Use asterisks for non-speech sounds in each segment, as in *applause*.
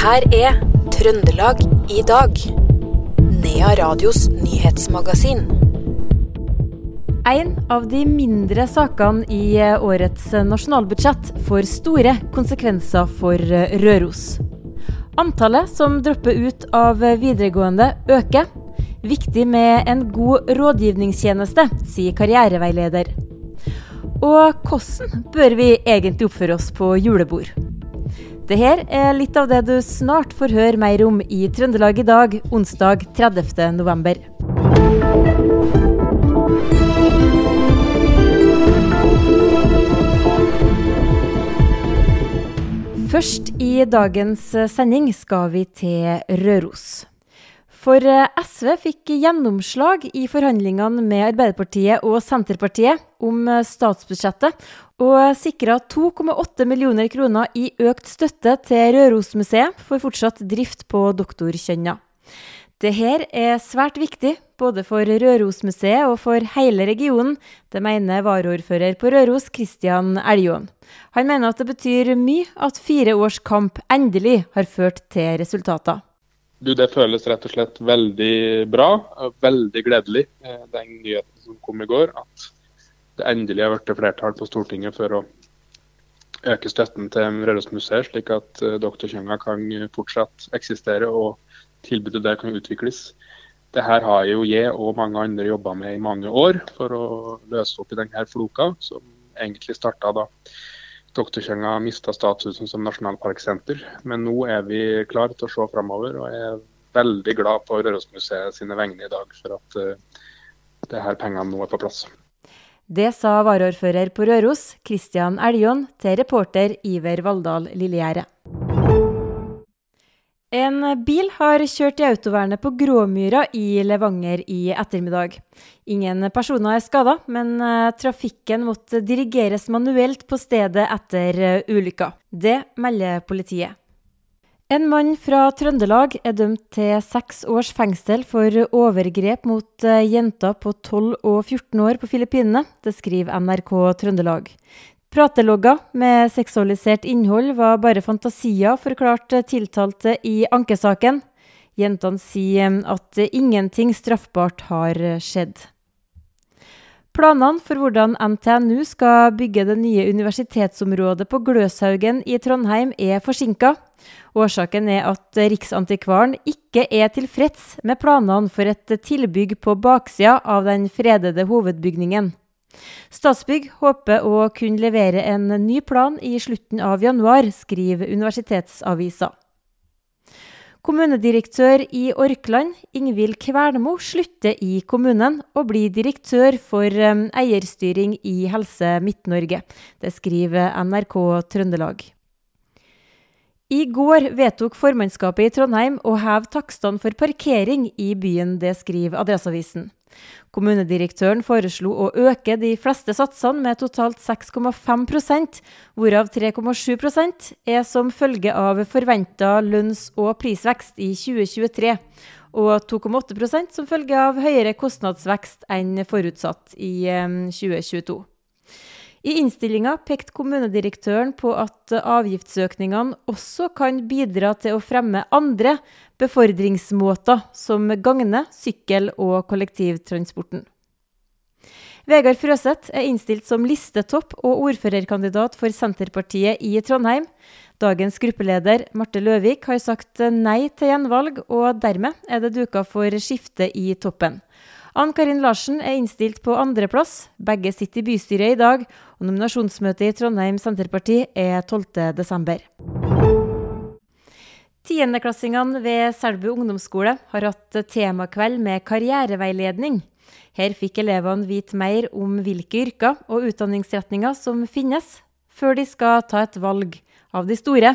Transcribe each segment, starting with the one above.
her er Trøndelag i dag. Nea Radios nyhetsmagasin. En av de mindre sakene i årets nasjonalbudsjett får store konsekvenser for Røros. Antallet som dropper ut av videregående øker. Viktig med en god rådgivningstjeneste, sier karriereveileder. Og hvordan bør vi egentlig oppføre oss på julebord? Det her er litt av det du snart får høre mer om i Trøndelag i dag, onsdag 30. november. Først i dagens sending skal vi til Røros. For SV fikk gjennomslag i forhandlingene med Arbeiderpartiet og Senterpartiet om statsbudsjettet, og sikra 2,8 millioner kroner i økt støtte til Rørosmuseet for fortsatt drift på Doktorkjønna. Dette er svært viktig både for Rørosmuseet og for hele regionen. Det mener varaordfører på Røros, Kristian Elgåen. Han mener at det betyr mye at fire års kamp endelig har ført til resultater. Du, det føles rett og slett veldig bra veldig gledelig, eh, den nyheten som kom i går. At det endelig har blitt flertall på Stortinget for å øke støtten til Rørosmuseet, slik at Dr. Kjønga kan fortsatt eksistere og tilbudet der kan utvikles. Det her har jo jeg og mange andre jobba med i mange år for å løse opp i denne floka, som egentlig starta da Doktorkjønga mista statusen som nasjonalparksenter. Men nå er vi klare til å se framover, og jeg er veldig glad på Rørosmuseet sine vegne i dag for at uh, det her pengene nå er på plass. Det sa varaordfører på Røros, Kristian Eljon, til reporter Iver Valldal Lillegjerde. En bil har kjørt i autovernet på Gråmyra i Levanger i ettermiddag. Ingen personer er skada, men eh, trafikken måtte dirigeres manuelt på stedet etter eh, ulykka. Det melder politiet. En mann fra Trøndelag er dømt til seks års fengsel for overgrep mot eh, jenter på 12 og 14 år på Filippinene. Det skriver NRK Trøndelag. Pratelogger med seksualisert innhold var bare fantasier, forklarte tiltalte i ankesaken. Jentene sier at ingenting straffbart har skjedd. Planene for hvordan NTNU skal bygge det nye universitetsområdet på Gløshaugen i Trondheim er forsinka. Årsaken er at Riksantikvaren ikke er tilfreds med planene for et tilbygg på baksida av den fredede hovedbygningen. Statsbygg håper å kunne levere en ny plan i slutten av januar, skriver Universitetsavisa. Kommunedirektør i Orkland, Ingvild Kvernmo, slutter i kommunen og blir direktør for eierstyring i Helse Midt-Norge. Det skriver NRK Trøndelag. I går vedtok formannskapet i Trondheim å heve takstene for parkering i byen. Det skriver Adresseavisen. Kommunedirektøren foreslo å øke de fleste satsene med totalt 6,5% hvorav 3,7% er som følge av forventa lønns- og prisvekst i 2023, og 2,8% som følge av høyere kostnadsvekst enn forutsatt i 2022. Eh, i innstillinga pekte kommunedirektøren på at avgiftsøkningene også kan bidra til å fremme andre befordringsmåter som gagner sykkel- og kollektivtransporten. Vegard Frøseth er innstilt som listetopp og ordførerkandidat for Senterpartiet i Trondheim. Dagens gruppeleder Marte Løvik har sagt nei til gjenvalg, og dermed er det duka for skifte i toppen. Ann Karin Larsen er innstilt på andreplass. Begge sitter i bystyret i dag, og nominasjonsmøtet i Trondheim Senterparti er 12.12. Tiendeklassingene ved Selbu ungdomsskole har hatt temakveld med karriereveiledning. Her fikk elevene vite mer om hvilke yrker og utdanningsretninger som finnes, før de skal ta et valg av de store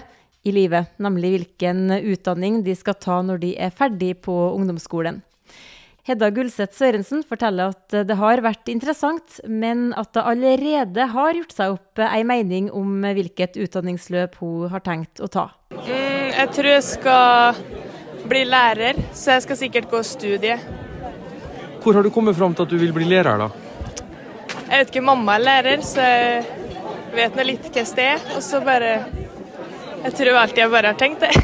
i livet, nemlig hvilken utdanning de skal ta når de er ferdig på ungdomsskolen. Hedda Gulseth Sørensen forteller at det har vært interessant, men at det allerede har gjort seg opp ei mening om hvilket utdanningsløp hun har tenkt å ta. Jeg tror jeg skal bli lærer, så jeg skal sikkert gå studie. Hvor har du kommet fram til at du vil bli lærer, da? Jeg vet ikke, mamma er lærer, så jeg vet nå litt hvordan det er. Og så bare Jeg tror alltid jeg bare har tenkt det. *laughs*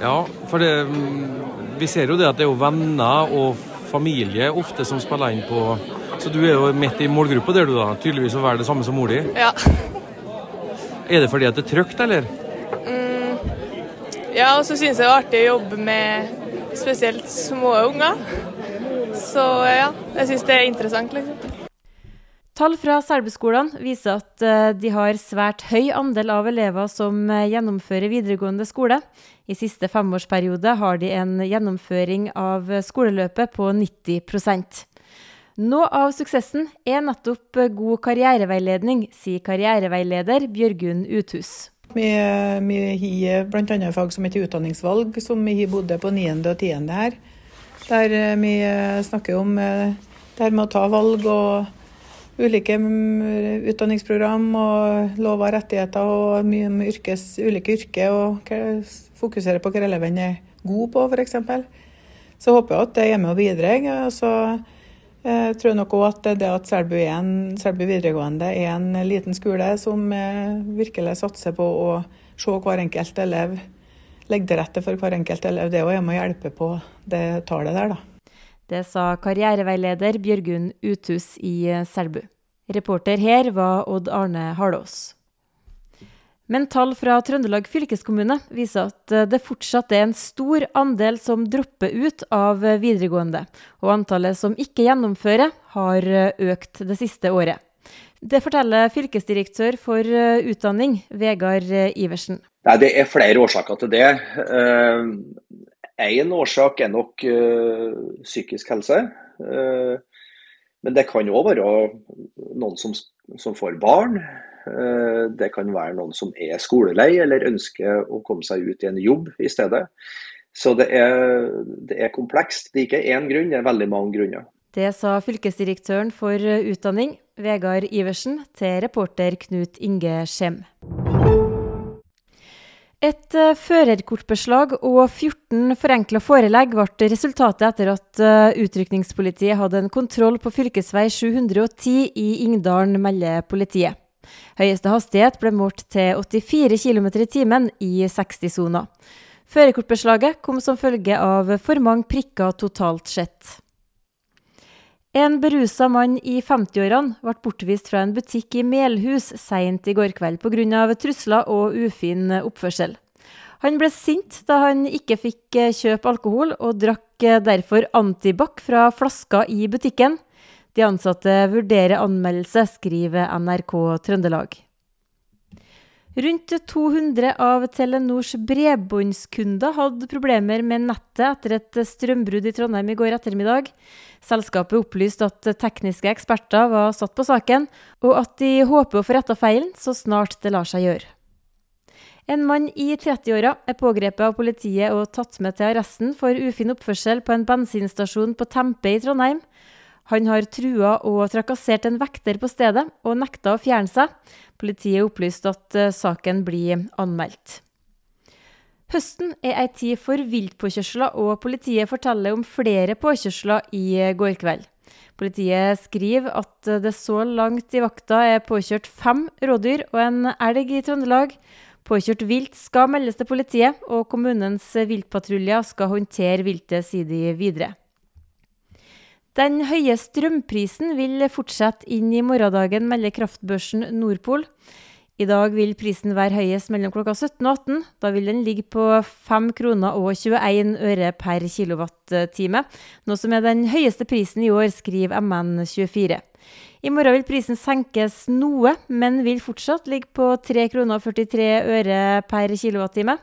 Ja, for det, mm, vi ser jo det at det er jo venner og familie ofte som spiller inn på Så du er jo midt i målgruppa der, du da. Tydeligvis å være det samme som mor di. Ja. Er det fordi at det er trygt, eller? Ja, og så syns jeg det er artig å jobbe med spesielt små unger. Så ja, jeg syns det er interessant, liksom. Tall fra serbeskolene viser at eh, de har svært høy andel av elever som eh, gjennomfører videregående skole. I siste femårsperiode har de en gjennomføring av skoleløpet på 90% Noe av suksessen er nettopp god karriereveiledning, sier karriereveileder Bjørgunn Uthus. Vi, vi har bl.a. fag som heter utdanningsvalg, som vi har både på 9. og 10. her. Der eh, vi snakker om det her med å ta valg og ulike mm, utdanningsprogram og lov og rettigheter og mye om yrkes, ulike yrker. Og fokusere på hva eleven er god på, f.eks. Så håper jeg at det er med og bidrar. Så eh, tror nok òg at det at Selbu, en, Selbu videregående er en liten skole som eh, virkelig satser på å se hver enkelt elev, legge til rette for hver enkelt elev, det er med å hjelpe på det tallet der, da. Det sa karriereveileder Bjørgunn Uthus i eh, Selbu. Reporter her var Odd Arne Harlås. Men tall fra Trøndelag fylkeskommune viser at eh, det fortsatt er en stor andel som dropper ut av videregående, og antallet som ikke gjennomfører, har eh, økt det siste året. Det forteller fylkesdirektør for utdanning, Vegard Iversen. Nei, Det er flere årsaker til det. Én årsak er nok psykisk helse. Men det kan òg være noen som, som, får barn. Uh, det kan være noen som er skolelei eller ønsker å komme seg ut i en jobb i stedet. Så det er, det er komplekst. Det er ikke én grunn, det er veldig mange grunner. Det sa fylkesdirektøren for utdanning, Vegard Iversen, til reporter Knut Inge Skjem. Et uh, førerkortbeslag og 14 forenkla forelegg ble resultatet etter at utrykningspolitiet hadde en kontroll på fv. 710 i Ingdalen, melder politiet. Høyeste hastighet ble målt til 84 km i timen i 60-sona. Førerkortbeslaget kom som følge av for mange prikker totalt sett. En berusa mann i 50-årene ble bortvist fra en butikk i Melhus seint i går kveld pga. trusler og ufin oppførsel. Han ble sint da han ikke fikk kjøpe alkohol, og drakk derfor antibac fra flaska i butikken. De ansatte vurderer anmeldelse, skriver NRK Trøndelag. Rundt 200 av Telenors bredbåndskunder hadde problemer med nettet etter et strømbrudd i Trondheim i går ettermiddag. Selskapet opplyste at tekniske eksperter var satt på saken, og at de håper å få retta feilen så snart det lar seg gjøre. En mann i 30-åra er pågrepet av politiet og tatt med til arresten for ufin oppførsel på en bensinstasjon på Tempe i Trondheim. Han har trua og trakassert en vekter på stedet, og nekta å fjerne seg. Politiet opplyste at eh, saken blir anmeldt. Høsten er ei tid for viltpåkjørsler, og politiet forteller om flere påkjørsler i eh, går kveld. Politiet skriver at det så langt i vakta er påkjørt fem rådyr og en elg i Trøndelag. Påkjørt vilt skal meldes til politiet, og kommunens viltpatruljer skal håndtere viltet, sier videre. Den høye strømprisen vil fortsette inn i morgendagen, melder kraftbørsen Nordpol. I dag vil prisen være høyest mellom klokka 17 og 18. Da vil den ligge på 5 kroner og 21 øre per kilowattime, noe som er den høyeste prisen i år, skriver MN24. I morgen vil prisen senkes noe, men vil fortsatt ligge på 3 kroner og 43 øre per kilowattime.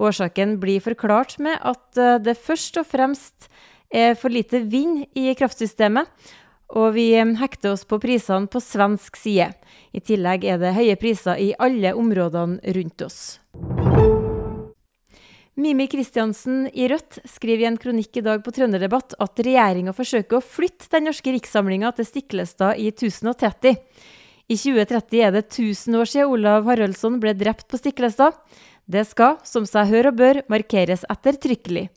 Årsaken blir forklart med at eh, det først og fremst er for lite vind i kraftsystemet, og vi hekter oss på prisene på svensk side. I tillegg er det høye priser i alle områdene rundt oss. Mimi Kristiansen i Rødt skriver i en kronikk i dag på Trønderdebatt at regjeringa forsøker å flytte Den norske rikssamlinga til Stiklestad i 1030. I 2030 er det 1000 år siden Olav Haraldsson ble drept på Stiklestad. Det skal, som seg hør og bør, markeres ettertrykkelig.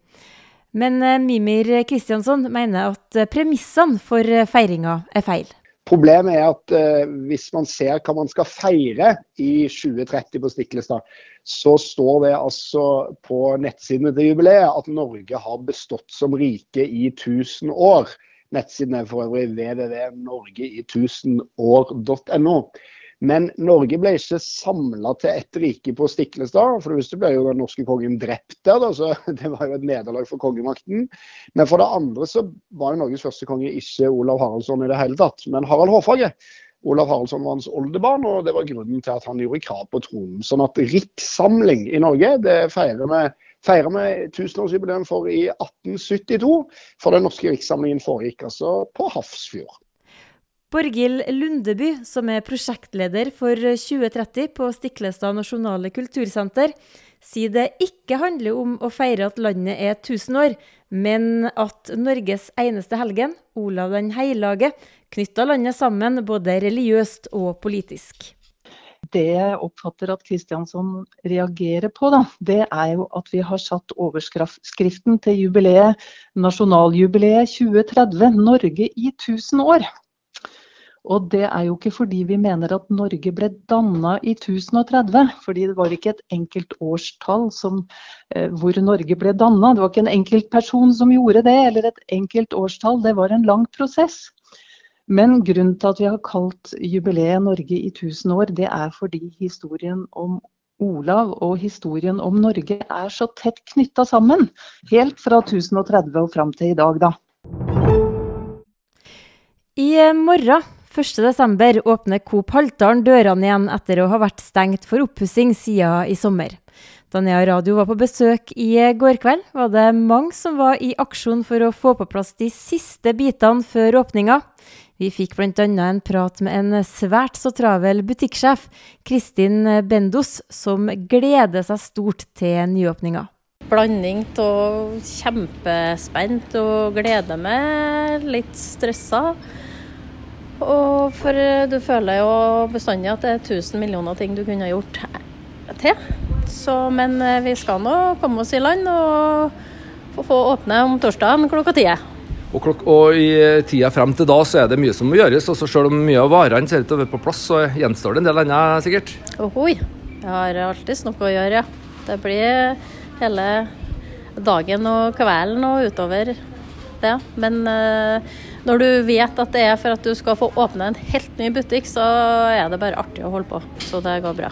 Men eh, Mimir Kristiansson mener at eh, premissene for eh, feiringa er feil. Problemet er at eh, hvis man ser hva man skal feire i 2030 på Stiklestad, så står det altså på nettsidene til jubileet at Norge har bestått som rike i 1000 år. Nettsiden er for øvrig www.norgeitusenår.no. Men Norge ble ikke samla til ett rike på Stiklestad. For det første ble jo den norske kongen drept der, da, så *laughs* det var jo et nederlag for kongemakten. Men for det andre så var jo Norges første konge ikke Olav Haraldsson i det hele tatt, men Harald Hårfagre. Olav Haraldsson var hans oldebarn, og det var grunnen til at han gjorde krav på tronen. Sånn at rikssamling i Norge, det feirer vi feirer vi tusenårsjubileum for i 1872. For den norske rikssamlingen foregikk altså på Hafrsfjord. Borghild Lundeby, som er prosjektleder for 2030 på Stiklestad nasjonale kultursenter, sier det ikke handler om å feire at landet er 1000 år, men at Norges eneste helgen, Olav den hellige, knytta landet sammen både religiøst og politisk. Det jeg oppfatter at Kristiansson reagerer på, da, det er jo at vi har satt overskriften til jubileet, nasjonaljubileet 2030, Norge i 1000 år. Og det er jo ikke fordi vi mener at Norge ble danna i 1030, fordi det var ikke et enkelt årstall som, eh, hvor Norge ble danna. Det var ikke en enkelt person som gjorde det, eller et enkelt årstall. Det var en lang prosess. Men grunnen til at vi har kalt jubileet Norge i 1000 år, det er fordi historien om Olav og historien om Norge er så tett knytta sammen. Helt fra 1030 og fram til i dag, da. I morgen 1.12. åpner Coop Haltdalen dørene igjen etter å ha vært stengt for oppussing siden i sommer. Da Nea Radio var på besøk i går kveld, var det mange som var i aksjon for å få på plass de siste bitene før åpninga. Vi fikk bl.a. en prat med en svært så travel butikksjef, Kristin Bendos, som gleder seg stort til nyåpninga. Blanding av kjempespent og gleder meg, litt stressa. Og for eh, du føler jo bestandig at det er 1000 millioner ting du kunne gjort til. Så, men eh, vi skal nå komme oss i land og få åpne om torsdagen klokka ti. Og, klok og, i eh, tida frem til da så er det mye som må gjøres. og Selv om mye av varene ser ut til å være på plass, så gjenstår det en del annet sikkert. Ohoi. Jeg har alltids noe å gjøre, ja. Det blir hele dagen og kvelden og utover det. Men uh, når du vet at det er for at du skal få åpne en helt ny butikk, så er det bare artig å holde på. Så det går bra.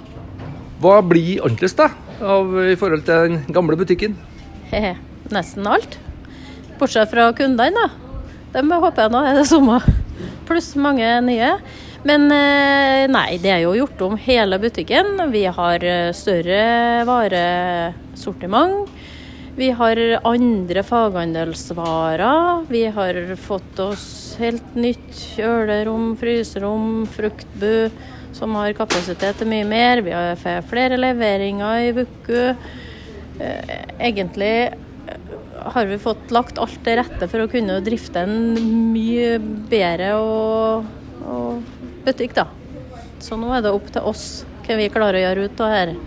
Hva blir annerledes da, av, i forhold til den gamle butikken? Hehe, nesten alt. Bortsett fra kundene, da. Dem håper jeg nå er det samme. Pluss mange nye. Men eh, nei, det er jo gjort om hele butikken. Vi har eh, større varesortiment. Vi har andre faghandelsvarer. Vi har fått oss helt nytt kjølerom, fryserom, fruktbu, som har kapasitet til mye mer. Vi har flere leveringer i uke. Eh, egentlig eh, har vi fått lagt alt til rette for å kunne drifte en mye bedre og, og butikk, da. Så nå er det opp til oss hva vi klarer å gjøre ut av her.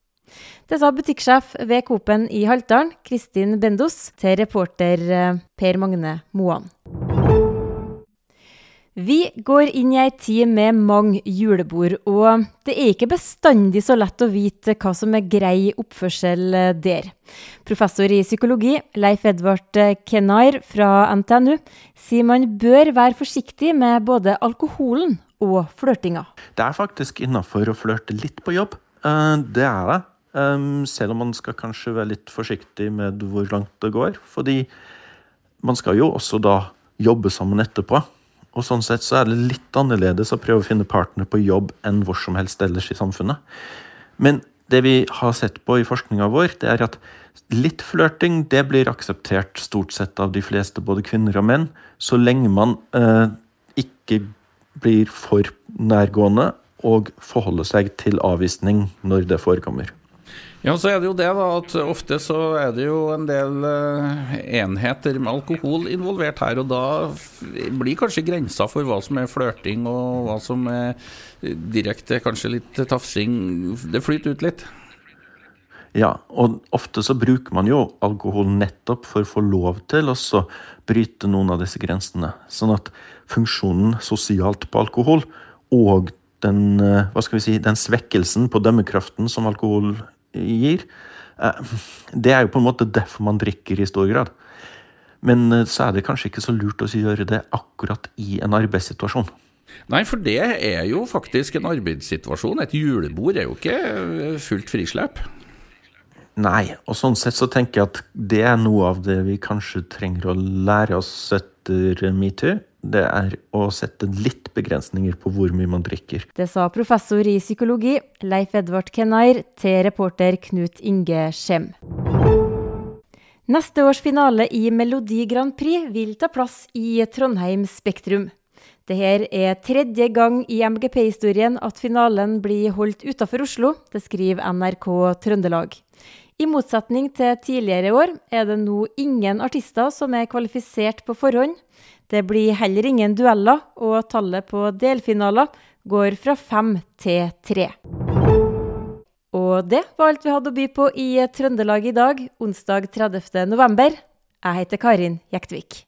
Det sa butikksjef ved Coop-en i Haltdalen, Kristin Bendos, til reporter eh, Per Magne Moan. Vi går inn i ei tid med mange julebord, og det er ikke bestandig så lett å vite hva som er grei oppførsel eh, der. Professor i psykologi Leif Edvard eh, Kenair fra NTNU sier man bør være forsiktig med både alkoholen og flørtinga. Det er faktisk innafor å flørte litt på jobb. Det er det. Um, selv om man skal kanskje være litt forsiktig med hvor langt det går. Fordi man skal jo også da jobbe sammen etterpå. Og sånn sett så er det litt annerledes å prøve å finne partner på jobb enn hvor som helst ellers i samfunnet. Men det vi har sett på i forskninga vår, det er at litt flørting det blir akseptert stort sett av de fleste, både kvinner og menn, så lenge man eh, ikke blir for nærgående og forholder seg til avvisning når det forekommer. Ja, så er det jo det da, at ofte så er det jo en del uh, enheter med alkohol involvert her. Og da blir kanskje grensa for hva som er flørting og hva som er direkte kanskje litt tafsing, det flyter ut litt. Ja, og ofte så bruker man jo alkohol nettopp for å få lov til å bryte noen av disse grensene. Sånn at funksjonen sosialt på alkohol og den, eh, hva skal vi si, den svekkelsen på dømmekraften som alkohol gir, eh, det er jo på en måte derfor man drikker i stor grad. Men eh, så er det kanskje ikke så lurt å gjøre det akkurat i en arbeidssituasjon. Nei, for det er jo faktisk en arbeidssituasjon. Et julebord er jo ikke fullt frislepp. Nei, og sånn sett så tenker jeg at det er noe av det vi kanskje trenger å lære oss etter metoo. Det er å sette litt begrensninger på hvor mye man drikker. Det sa professor i psykologi Leif Edvard Kennair til reporter Knut Inge Skjem. Neste års finale i Melodi Grand Prix vil ta plass i Trondheim Spektrum. Dette er tredje gang i MGP-historien at finalen blir holdt utenfor Oslo. Det skriver NRK Trøndelag. I motsetning til tidligere år er det nå ingen artister som er kvalifisert på forhånd. Det blir heller ingen dueller, og tallet på delfinaler går fra fem til tre. Og det var alt vi hadde å by på i Trøndelag i dag, onsdag 30. november. Jeg heter Karin Jektvik.